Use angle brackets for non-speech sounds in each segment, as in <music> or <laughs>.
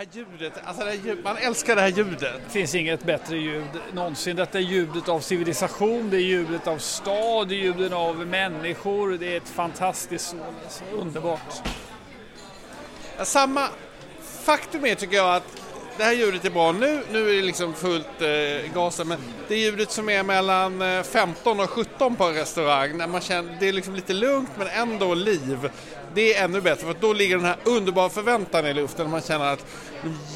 här ljudet, alltså det här ljud, man älskar det här ljudet. Det finns inget bättre ljud någonsin. Detta är ljudet av civilisation, det är ljudet av stad, det är ljudet av människor. Det är ett fantastiskt, underbart. Samma faktum är tycker jag att det här ljudet är bra nu, nu är det liksom fullt eh, gasen, men det ljudet som är mellan 15 och 17 på en restaurang, när man känner, det är liksom lite lugnt men ändå liv. Det är ännu bättre för då ligger den här underbara förväntan i luften och man känner att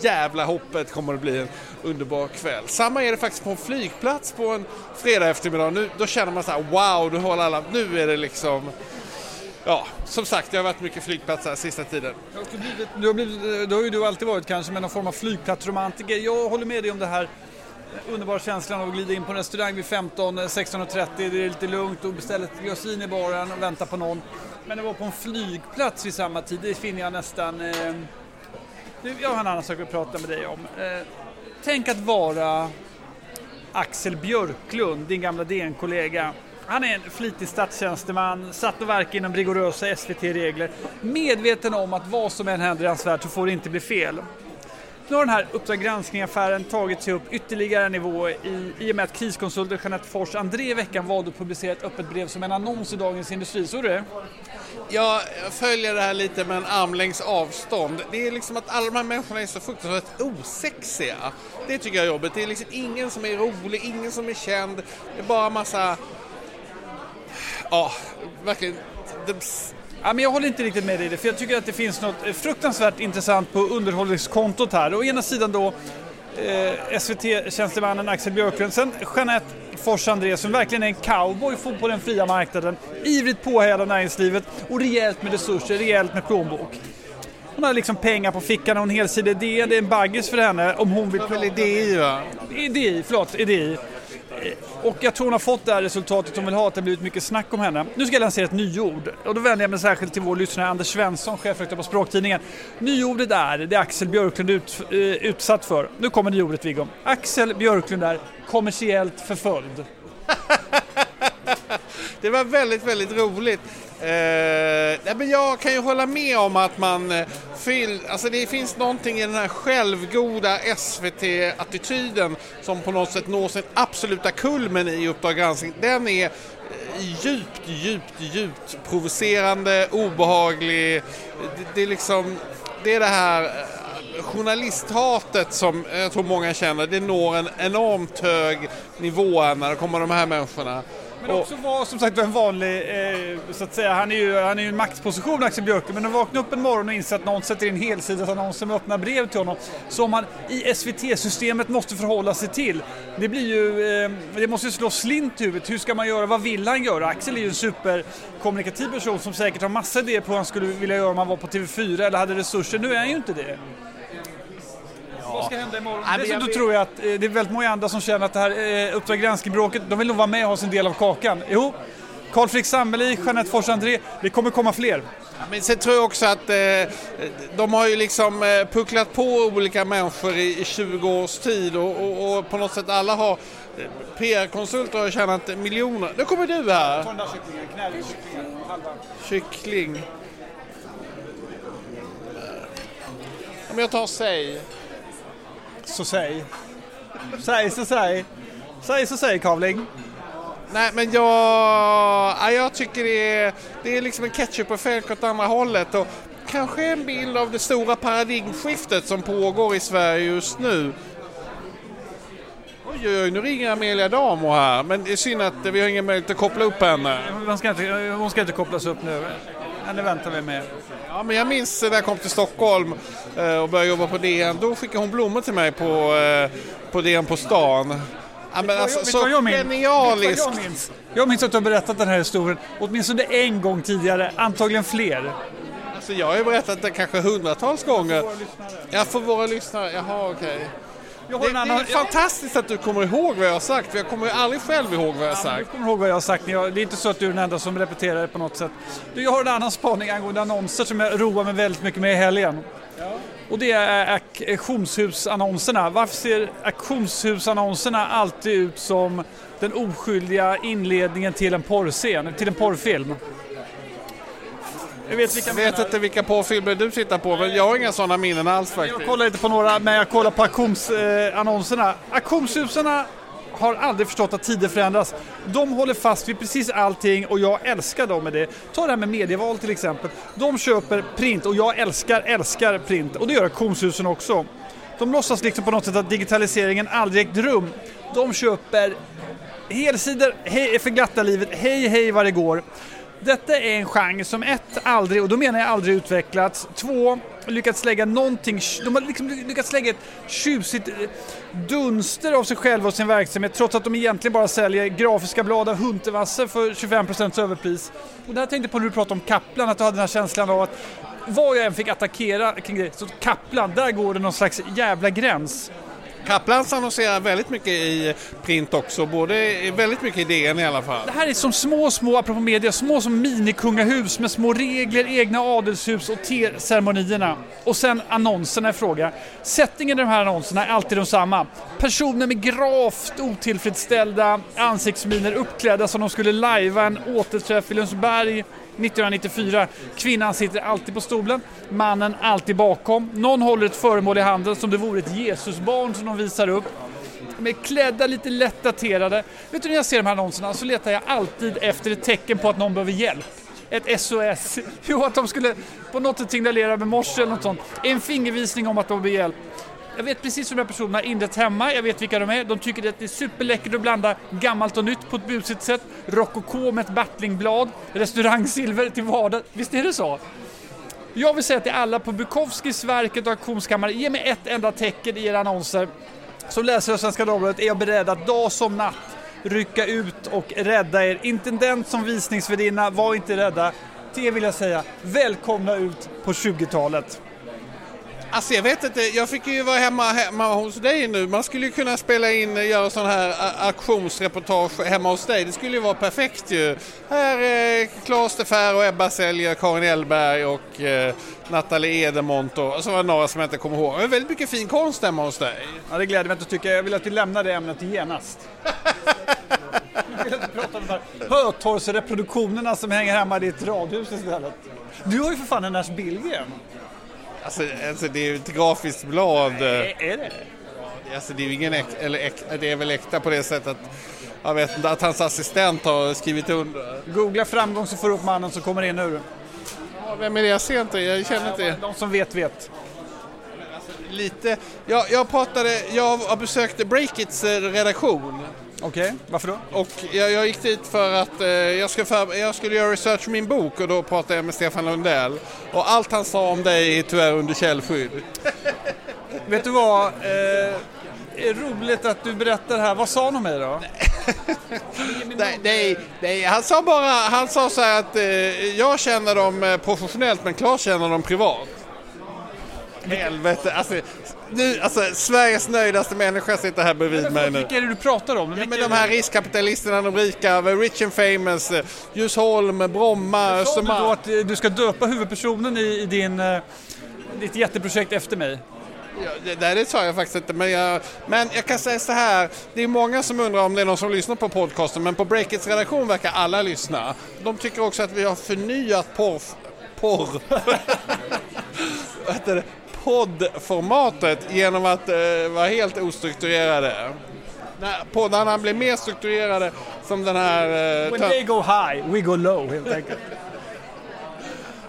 jävla hoppet kommer att bli en underbar kväll. Samma är det faktiskt på en flygplats på en fredag eftermiddag. Nu, då känner man så här, wow, nu, håller alla, nu är det liksom Ja, som sagt, jag har varit mycket flygplatser sista tiden. Du har, blivit, du har ju du alltid varit kanske med någon form av flygplatsromantiker. Jag håller med dig om det här underbara känslan av att glida in på en restaurang vid 15, 16.30, eh, det är lite lugnt och beställa ett glas vin i baren och vänta på någon. Men att vara på en flygplats vid samma tid, det finner jag nästan... Eh, jag har en annan sak att prata med dig om. Eh, tänk att vara Axel Björklund, din gamla DN-kollega. Han är en flitig statstjänsteman, satt och verkar inom rigorösa SVT-regler. Medveten om att vad som än händer i hans värld så får det inte bli fel. Nu har den här Uppdrag granskning-affären tagit sig upp ytterligare en nivå i, i och med att kriskonsulten Jeanette Fors André i veckan valde att publicera ett öppet brev som en annons i Dagens Industri. Såg du det? Jag följer det här lite med en armlängds avstånd. Det är liksom att alla de här människorna är så fruktansvärt osexiga. Det tycker jag är jobbigt. Det är liksom ingen som är rolig, ingen som är känd. Det är bara massa... Ja, verkligen... Ja, men jag håller inte riktigt med dig i det, för jag tycker att det finns något fruktansvärt intressant på underhållningskontot här. Å ena sidan då eh, SVT-tjänstemannen Axel Björklund, sen Jeanette Fors André som verkligen är en cowboy på den fria marknaden, ivrigt påhejad av näringslivet och rejält med resurser, rejält med plånbok. Hon har liksom pengar på fickan och en helsidig idé, det är en baggis för henne om hon vill... Det var idé va? Idé, förlåt, idé. Och jag tror hon har fått det här resultatet hon vill ha, att det har blivit mycket snack om henne. Nu ska jag lansera ett nyord och då vänder jag mig särskilt till vår lyssnare Anders Svensson, chefredaktör på Språktidningen. Nyordet är det Axel Björklund ut, uh, utsatt för. Nu kommer nyordet Viggo. Axel Björklund är kommersiellt förföljd. <laughs> det var väldigt, väldigt roligt. Eh, men jag kan ju hålla med om att man eh, fyll, alltså det finns någonting i den här självgoda SVT-attityden som på något sätt når sin absoluta kulmen i Uppdrag granskning. Den är eh, djupt, djupt, djupt provocerande, obehaglig. Det, det är liksom, det är det här eh, journalisthatet som jag tror många känner, det når en enormt hög nivå när det kommer de här människorna. Men också vara som sagt en vanlig, eh, så att säga, han är ju han är ju en maktposition Axel Björklund, men att vakna upp en morgon och inse att någon sätter in helsidesannonser med öppna brev till honom som han i SVT-systemet måste förhålla sig till. Det blir ju, eh, det måste ju slå slint i huvudet. Hur ska man göra? Vad vill han göra? Axel är ju en superkommunikativ person som säkert har massa idéer på vad han skulle vilja göra om han var på TV4 eller hade resurser. Nu är han ju inte det vad ska hända imorgon? Ja, Dessutom jag... tror jag att eh, det är väldigt många andra som känner att det här eh, Uppdrag granskning-bråket, de vill nog vara med och ha sin del av kakan. Jo, Carl Frick Sammeli, Jeanette Fors André, det kommer komma fler. Men sen tror jag också att eh, de har ju liksom eh, pucklat på olika människor i, i 20 års tid och, och, och, på något sätt alla har eh, PR-konsulter har tjänat miljoner. Nu kommer du här! Kyckling. Om jag tar säg. Så säg. Säg så säg. Säg så säg Kavling. Nej men jag, jag tycker det är, det är liksom en ketchup-effekt åt andra hållet och kanske en bild av det stora paradigmskiftet som pågår i Sverige just nu. Oj, oj, oj, nu ringer Amelia Damo här, men det är synd att vi har ingen möjlighet att koppla upp henne. Hon ska inte, hon ska inte kopplas upp nu. Henne väntar vi med. Ja, men jag minns när jag kom till Stockholm eh, och började jobba på DN. Då skickade hon blommor till mig på, eh, på DN på stan. Ja, men alltså, så jag genialiskt. Jag minns? jag minns att du har berättat den här historien åtminstone en gång tidigare, antagligen fler. Alltså jag har ju berättat det kanske hundratals gånger. Ja, för våra lyssnare. Jaha, okej. Okay. Det, annan... det, är fantastiskt att du kommer ihåg vad jag har sagt, för jag kommer ju aldrig själv ihåg vad jag har sagt. du kommer ihåg vad jag har sagt, det är inte så att du är den enda som repeterar det på något sätt. Du, jag har en annan spaning angående annonser som jag roar mig väldigt mycket med i helgen. Ja. Och det är auktionshusannonserna. Varför ser auktionshusannonserna alltid ut som den oskyldiga inledningen till en porrscen, till en porrfilm? Jag vet vilka Jag vet inte vilka porrfilmer du tittar på, men jag har inga sådana minnen alls faktiskt. Jag kollar inte på några, men jag kollar på auktionsannonserna. Eh, Auktionshusen har aldrig förstått att tider förändras. De håller fast vid precis allting och jag älskar dem med det. Ta det här med medieval till exempel. De köper print och jag älskar, älskar print och det gör auktionshusen också. De låtsas liksom på något sätt att digitaliseringen aldrig ägt rum. De köper helsidor, hej för glatta livet, hej hej vad det går. Detta är en genre som ett, aldrig, och då menar jag aldrig utvecklats, två, lyckats lägga någonting, de har liksom lyckats lägga ett tjusigt eh, dunster av sig själva och sin verksamhet trots att de egentligen bara säljer grafiska blad av Huntervasse för 25% överpris. Och det här tänkte jag på när du pratade om Kaplan, att du hade den här känslan av att vad jag än fick attackera kring det, så Kaplan, där går det någon slags jävla gräns. Kaplans annonserar väldigt mycket i print också, både väldigt mycket i DN i alla fall. Det här är som små, små, apropå media, små som minikungahus med små regler, egna adelshus och teceremonierna. Och sen annonserna i fråga. Settingen i de här annonserna är alltid de samma. Personer med gravt otillfredsställda ansiktsminer uppklädda som de skulle lajva en återträff i Lundsberg 1994. Kvinnan sitter alltid på stolen, mannen alltid bakom. Någon håller ett föremål i handen som det vore ett Jesusbarn som de visar upp. De är klädda lite lätt daterade. Vet du när jag ser de här annonserna så letar jag alltid efter ett tecken på att någon behöver hjälp. Ett SOS. <laughs> Jo, att de skulle på något sätt signalera med morse eller något sånt. En fingervisning om att de behöver hjälp. Jag vet precis hur de här personerna har inrett hemma, jag vet vilka de är. De tycker att det är superläckert att blanda gammalt och nytt på ett busigt sätt. Rokoko med ett battlingblad, restaurangsilver till vardags. Visst är det så? Jag vill säga till alla på Bukowskis, Verket och Auktionskammaren, ge mig ett enda tecken i era annonser. Som läsare av Svenska Dagbladet är jag beredd att dag som natt rycka ut och rädda er. Intendent som visningsvärdinna, var inte rädda. Till er vill jag säga, välkomna ut på 20-talet. Alltså jag vet inte, jag fick ju vara hemma, hemma hos dig nu. Man skulle ju kunna spela in, göra sån här auktionsreportage hemma hos dig. Det skulle ju vara perfekt ju. Här är Claes de Fer och Ebba Säljer, Karin Elberg och eh, Nathalie Edemont och så var det några som jag inte kommer ihåg. Det är väldigt mycket fin konst hemma hos dig. Ja, det gläder mig att du tycker. Jag vill att du lämnar det ämnet genast. Jag vill inte prata om hötorgsreproduktionerna som hänger hemma i ditt radhus istället. Du har ju för fan en Ernst Billgren. Alltså, alltså det är ju ett grafiskt blad. Är, är det? Alltså det är ju ingen äkta, eller äkta, det är väl äkta på det sättet att jag vet inte, att hans assistent har skrivit under. Googla framgång så får du upp mannen som kommer in nu. Ja, vem är det? Jag ser inte, jag känner inte. De som vet vet. Lite, jag, jag pratade, jag har besökt Breakits eh, redaktion Okej, okay. varför då? Och jag, jag, gick dit för att eh, jag, skulle för, jag skulle göra research för min bok och då pratade jag med Stefan Lundell. Och allt han sa om dig är tyvärr under källskydd. <laughs> Vet du vad? Eh, är roligt att du berättar här. Vad sa han om mig då? <laughs> nej, nej, nej, han sa bara, han sa så här att eh, jag känner dem eh, professionellt men Claes känner dem privat. Helvete, alltså nu, alltså Sveriges nöjdaste människa sitter här bredvid mig nu. Vilka är det du pratar om? Ja, men de här riskkapitalisterna, de rika, Rich and Famous, Djursholm, Bromma, Östermalm. Sa du då att du ska döpa huvudpersonen i, i din, ditt jätteprojekt efter mig? Ja, det, det sa jag faktiskt inte, men jag, men jag kan säga så här. Det är många som undrar om det är någon som lyssnar på podcasten, men på Breakits redaktion verkar alla lyssna. De tycker också att vi har förnyat porr... porr. <laughs> poddformatet genom att eh, vara helt ostrukturerade. När poddarna blir mer strukturerade som den här... Eh, When they go high, we go low helt enkelt.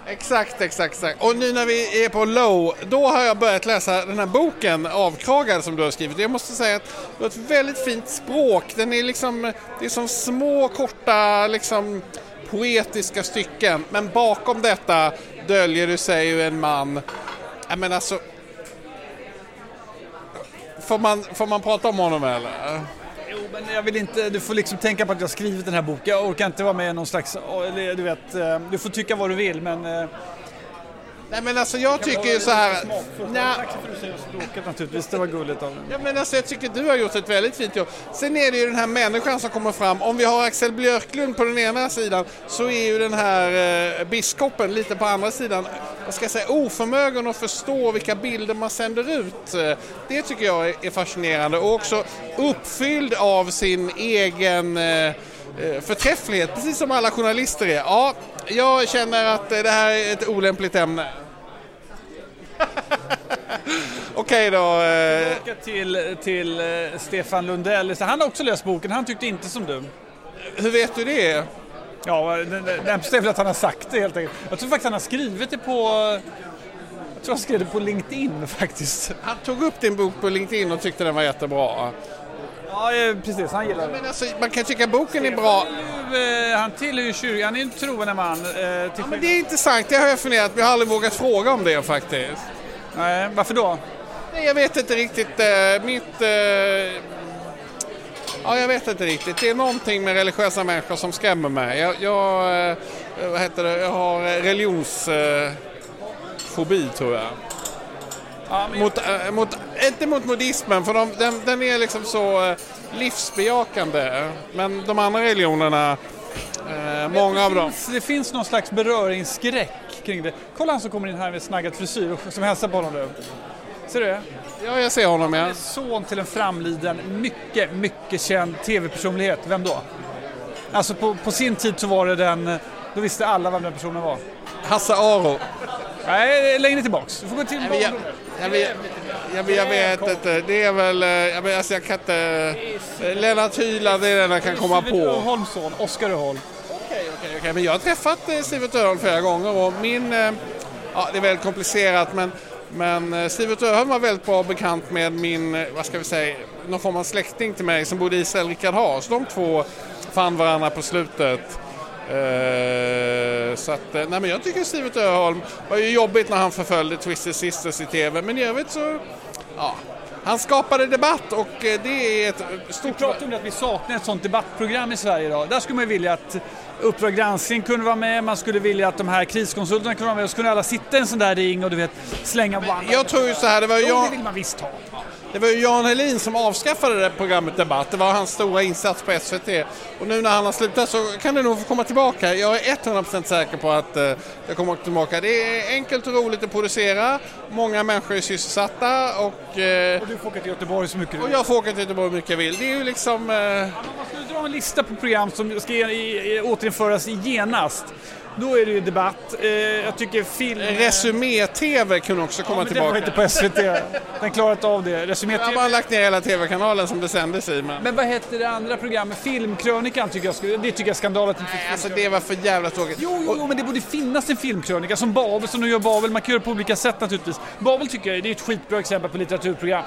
Exakt, exakt, exakt. Och nu när vi är på low, då har jag börjat läsa den här boken Avkragad som du har skrivit. Jag måste säga att du har ett väldigt fint språk. Den är liksom, det är som små korta liksom poetiska stycken. Men bakom detta döljer det sig ju en man Ja, men alltså... Får man, får man prata om honom eller? Jo, men jag vill inte... Du får liksom tänka på att jag skrivit den här boken. Jag orkar inte vara med i någon slags... Eh, du vet, eh, du får tycka vad du vill men eh, Nej men alltså jag tycker ju så här... Tack för att du säger språket naturligtvis, det var gulligt av dig. Ja men alltså jag tycker du har gjort ett väldigt fint jobb. Sen är det ju den här människan som kommer fram. Om vi har Axel Björklund på den ena sidan så är ju den här eh, biskopen lite på andra sidan, vad ska jag säga, oförmögen att förstå vilka bilder man sänder ut. Det tycker jag är fascinerande och också uppfylld av sin egen eh, Eh, förträfflighet, precis som alla journalister är. Ja, jag känner att det här är ett olämpligt ämne. <laughs> Okej då. Eh, Tillbaka till, till eh, Stefan Lundell. Han har också läst boken, han tyckte inte som du. hur vet du det? Ja, närmaste är väl att han har sagt det helt enkelt. Jag tror faktiskt han har skrivit det på... Jag tror han skrev det på LinkedIn faktiskt. Han tog upp din bok på LinkedIn och tyckte den var jättebra. Ja, eh, precis. Han gillar det. Men alltså, man kan tycka boken är bra. Nu, eh, Han tillhör ju kyrkan, han är en troende man. eh, Ja, men det är intressant, det har jag funderat jag har aldrig vågat fråga om det faktiskt. Nej, varför då? Nej, jag vet inte riktigt. Mitt... Ja, jag vet inte riktigt. Det är någonting med religiösa människor som skrämmer mig. Jag, jag vad heter det? Jag har religionsfobi fobi, tror jag. Mot, eh, mot, inte mot modismen, för de, den, den är liksom så eh, livsbejakande. Men de andra religionerna, eh, många av dem... finns, det finns någon slags beröringsskräck kring det. Kolla han som kommer in här med snaggad frisyr och som hälsar på honom nu. Ser du det? Ja, jag ser honom ja. Son till en framliden, mycket, mycket känd tv-personlighet. Vem då? Alltså på, på sin tid så var det den, då visste alla vem den personen var. Hasse Aro. Nej, längre tillbaks. Du får gå till jag, jag, vet- jag, jag vet inte, det är väl, eh, jag, vet, alltså jag kan inte, Lennart Hyland är den jag kan komma på. Öholms son, Oskar Öholm. Okej, okej, okej, men jag har träffat eh, Sivert Öholm flera gånger och min, eh, ja det är väldigt komplicerat men, men Sivert Öholm var väldigt bra bekant med min, vad ska vi säga, någon form av släkting till mig som bodde i Israel, Rickard Haas. De två fann varandra på slutet. Eh, så att, eh, nej men jag tycker Sivert Öholm var ju jobbigt när han förföljde Twisted Sisters i TV men i övrigt så, ja. Han skapade debatt och eh, det är ett Vi stort... pratade om det att vi saknar ett sånt debattprogram i Sverige idag. Där skulle man ju vilja att Uppdrag granskning kunde vara med, man skulle vilja att de här kriskonsulterna kunde vara med och så kunde alla sitta i en sån där ring och du vet slänga one Jag tror ju så här, det var ju Jo, jag... det vill man visst ha. Det var ju Jan Helin som avskaffade det programmet Debatt. Det var hans stora insats på SVT. Och nu när han har slutat så kan det nog få komma tillbaka. Jag är 100% säker på att eh, det kommer tillbaka. Det är enkelt och roligt att producera. Många människor är sysselsatta och, eh, Och du får åka till Göteborg så mycket du och jag får åka till Göteborg hur mycket jag vill. Det är ju liksom... Eh, Man skulle dra en lista på program som ska återinföras genast. Då är det ju debatt. Eh, jag tycker film... Resumé-TV kunde också komma men den var tillbaka. inte på SVT. Den klarar inte av det. Resumé Jag har lagt ner hela TV-kanalen som det sändes i. Men... Men vad hette det andra programmet? Filmkrönikan tycker jag skulle... Det tycker jag är skandal att det inte Nej, alltså det var för jävla tråkigt. Jo, jo, jo, men det borde finnas en filmkrönika som Babel, som nu gör Babel. Man kan göra det på olika sätt naturligtvis. Babel tycker jag det är ett skitbra exempel på litteraturprogram.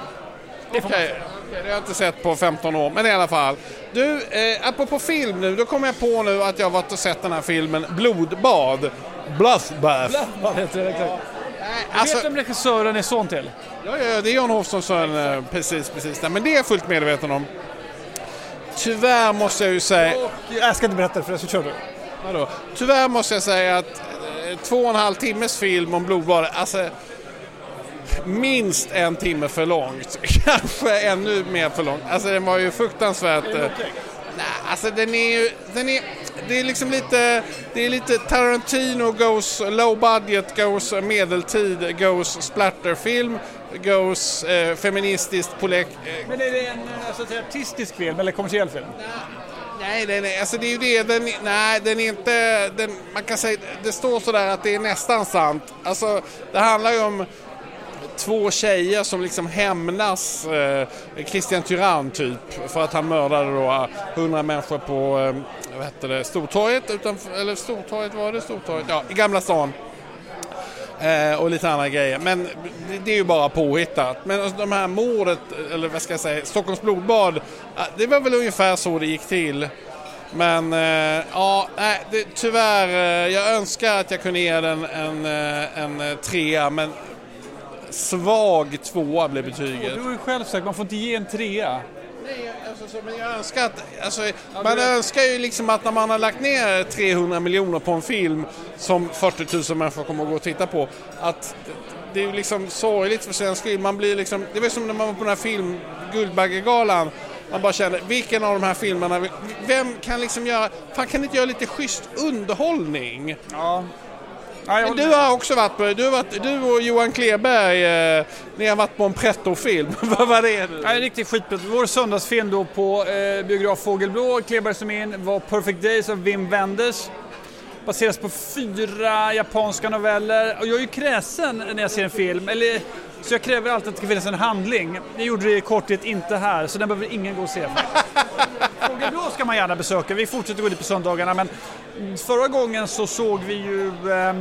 Det får man Okej, säga. okej, det har jag inte sett på 15 år, men i alla fall. Du, eh, apropå film nu, då kommer jag på nu att jag har varit och sett den här filmen Blodbad. Bloodbath. Vad heter det? Exakt. Du Alltså, vet vem regissören är son till? ja, ja, det är Jan Hofssons son, eh, precis, precis. där, Men det är jag fullt medveten om. Tyvärr måste jag ju säga... Och, jag ska inte berätta det för det, så kör du. Vadå? Tyvärr måste jag säga att eh, två och en halv timmes film om blodbad, alltså minst en timme för långt. <laughs> Kanske ännu mer för långt. Alltså den var ju fruktansvärt... eh, Nej, alltså den är ju... Den är, det är liksom lite... Det är lite Tarantino goes low budget, goes medeltid, goes splatterfilm, goes eh, feministiskt polek... Eh, Men är det en så att säga, artistisk film eller kommersiell film? Nej, nej, nej, alltså det är ju det. Den, är- nej, den är inte... Den, man kan säga, det står sådär att det är nästan sant. Alltså, det handlar ju om två tjejer som liksom hämnas eh, Christian Tyrann typ för att han mördade då eh, hundra människor på eh, vad heter det, Stortorget utanför, eller Stortorget var det Stortorget? Ja, i Gamla stan. Eh, och lite andra grejer. Men det, det är ju bara påhittat. Men alltså, de här mordet, eller vad ska jag säga, Stockholms blodbad, eh, det var väl ungefär så det gick till. Men eh, ja, nej, det, tyvärr, eh, jag önskar att jag kunde ge den en, eh, en, en trea, men svag tvåa blev betyget. Du har ju själv sagt man får inte ge en trea. Nej, alltså, så, men jag önskar att, alltså, man önskar ju liksom att när man har lagt ner 300 miljoner på en film som 40 000 människor kommer att gå och titta på, att det är ju liksom sorgligt för svensk film. Man blir liksom, det var som när man var på den här film, Guldbaggegalan, man bara kände, vilken av de här filmerna, vem kan liksom göra, fan kan inte göra lite schysst underhållning? Ja. Men du har också varit på, du, varit, du och Johan Kleberg, eh, ni har varit på en pretto-film. <laughs> Vad var det? Ja, riktigt skitbra. Vår söndagsfilm då på eh, biograf Fågelblå, Kleberg som in, var Perfect Days av Wim Wenders. baseras på fyra japanska noveller. Och jag är ju kräsen när jag ser en film, eller, så jag kräver alltid att det ska finnas en handling. Det gjorde det i korthet inte här, så den behöver ingen gå och se. Fågelblå ska man gärna besöka, vi fortsätter gå dit på söndagarna men förra gången så såg vi ju, eh,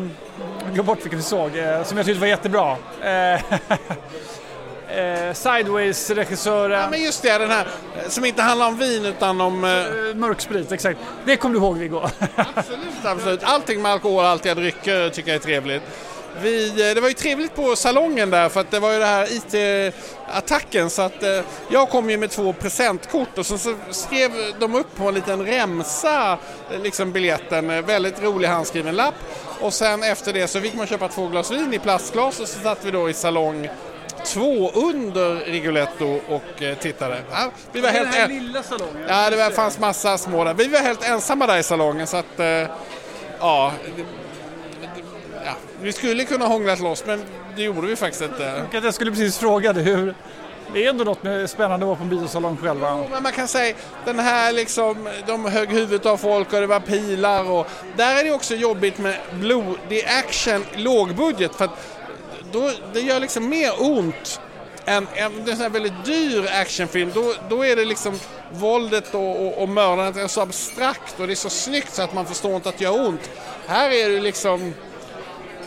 glöm bort vilken vi såg, eh, som jag tyckte var jättebra. Eh, <laughs> eh, Sideways-regissören. Ja, men just det, den här eh, som inte handlar om vin utan om... Eh... eh mörksprit, exakt. Det kommer du ihåg Viggo? <laughs> absolut, absolut. Allting med alkohol, alltiga drycker tycker jag är trevligt. Vi, eh, det var ju trevligt på salongen där för att det var ju det här IT-attacken så att eh, jag kom ju med två presentkort och så, så skrev de upp på en liten remsa liksom biljetten, väldigt rolig handskriven lapp och sen efter det så fick man köpa två glas vin i plastglas och så satt vi då i salong två under Rigoletto och eh, tittade. Ja, vi var helt den här lilla salongen? Ja, det var, fanns massa små där. Vi var helt ensamma där i salongen så att, eh, ja, vi skulle kunna hånglat loss men det gjorde vi faktiskt inte. Jag skulle precis fråga dig hur, det är ändå något med spännande att vara på en biosalong själva. Jo, men man kan säga den här liksom, de högg huvudet av folk och det var pilar och där är det också jobbigt med blodig action, lågbudget för att då, det gör liksom mer ont än, en sån här väldigt dyr actionfilm. Då, då är det liksom våldet och, och, och mördandet är så abstrakt och det är så snyggt så att man förstår inte att det gör ont. Här är det liksom,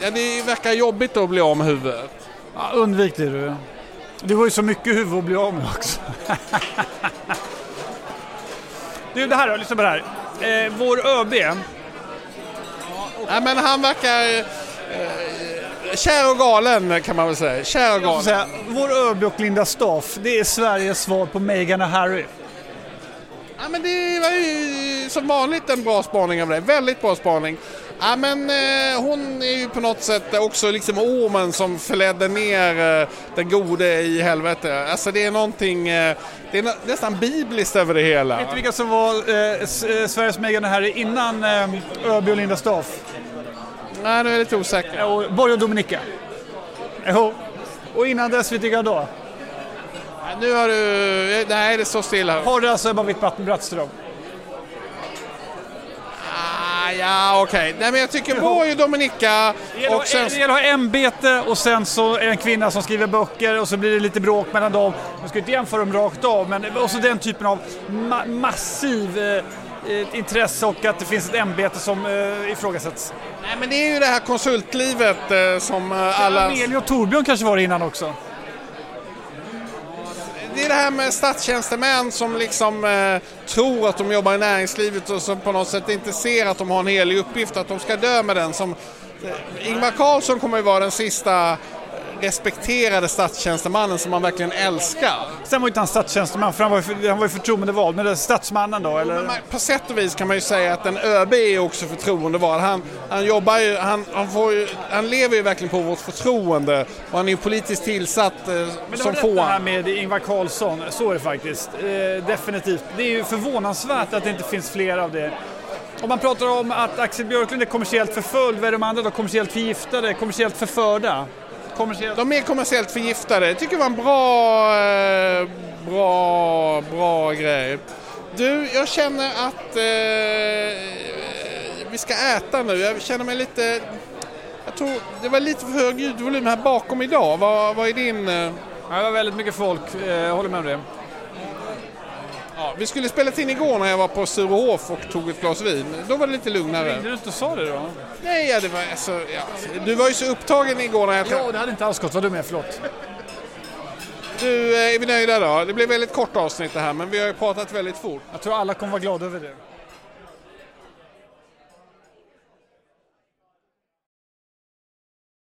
ja, det verkar jobbigt att bli av med huvudet. Ja, undvik det du. Det var ju så mycket huvud att bli av med också. <laughs> du, det här då, lyssna på det här. Eh, vår ÖB. Ja, ja, men han verkar... Eh, kär och galen kan man väl säga. Kär och galen. Säga, vår ÖB och Linda Staff, det är Sveriges svar på Meghan och Harry. Ja, men det var ju som vanligt en bra spaning av dig. Väldigt bra spaning. Ja, men eh, hon är ju på något sätt också liksom ormen som förledde ner eh, den gode i helvete. Alltså det är någonting, eh, det är nästan bibliskt över det hela. Vet du vilka som var eh, Sveriges Meghan Harry innan eh, ÖB och Linda Staff? Nej, nu är jag lite osäker. Och Borg och Dominika. Jo. Och innan dess, vet du vilka då? Nu har du... Nej, det står stilla. Har du alltså Ebba Witt-Brattström? Ja, okej. Okay. Nej, men jag tycker Borg och Dominika... Och sen... det gäller att ha ämbete och sen så är en kvinna som skriver böcker och så blir det lite bråk mellan dem. Man ska inte jämföra dem rakt av, men också den typen av ma massiv eh, ett intresse och att det finns ett ämbete som eh, ifrågasätts. Nej men det är ju det här konsultlivet eh, som eh, alla... Amelia och Torbjörn kanske var det innan också? Det är det här med statstjänstemän som liksom eh, tror att de jobbar i näringslivet och som på något sätt inte ser att de har en helig uppgift, att de ska dö med den. Som, eh, Ingvar Carlsson kommer ju vara den sista respekterade statstjänstemannen som man verkligen älskar. Sen var inte han statstjänsteman för han var ju, han var ju förtroendevald, men det är statsmannen då eller? Man, på sätt och vis kan man ju säga att en ÖB är också förtroendevald. Han, han jobbar ju, han, han, ju, han lever ju verkligen på vårt förtroende och han är ju politiskt tillsatt eh, men som få. Men det här med Ingvar Carlsson, så är det faktiskt. Eh, definitivt. Det är ju förvånansvärt att det inte finns fler av det. Om man pratar om att Axel Björklund är kommersiellt förföljd, vad är de andra då? Kommersiellt förgiftade, kommersiellt förförda? Kommersiellt? De är kommersiellt förgiftade. Jag tycker det var en bra, eh, bra, bra grej. Du, jag känner att eh, vi ska äta nu. Jag känner mig lite... Jag tror det var lite för hög ljudvolym här bakom idag. Vad, vad är din... Eh... Ja, det var väldigt mycket folk, eh, jag håller med om det. Ja, vi skulle spela in igår när jag var på Sturehof och tog ett glas vin. Då var det lite lugnare. Ringde du inte och sa det då? Nej, ja, det var alltså, ja. Du var ju så upptagen igår när jag... Ja, det hade inte alls gått. Vad dum jag förlåt. Du, eh, är vi nöjda då? Det blev väldigt kort avsnitt det här, men vi har ju pratat väldigt fort. Jag tror alla kommer vara glada över det.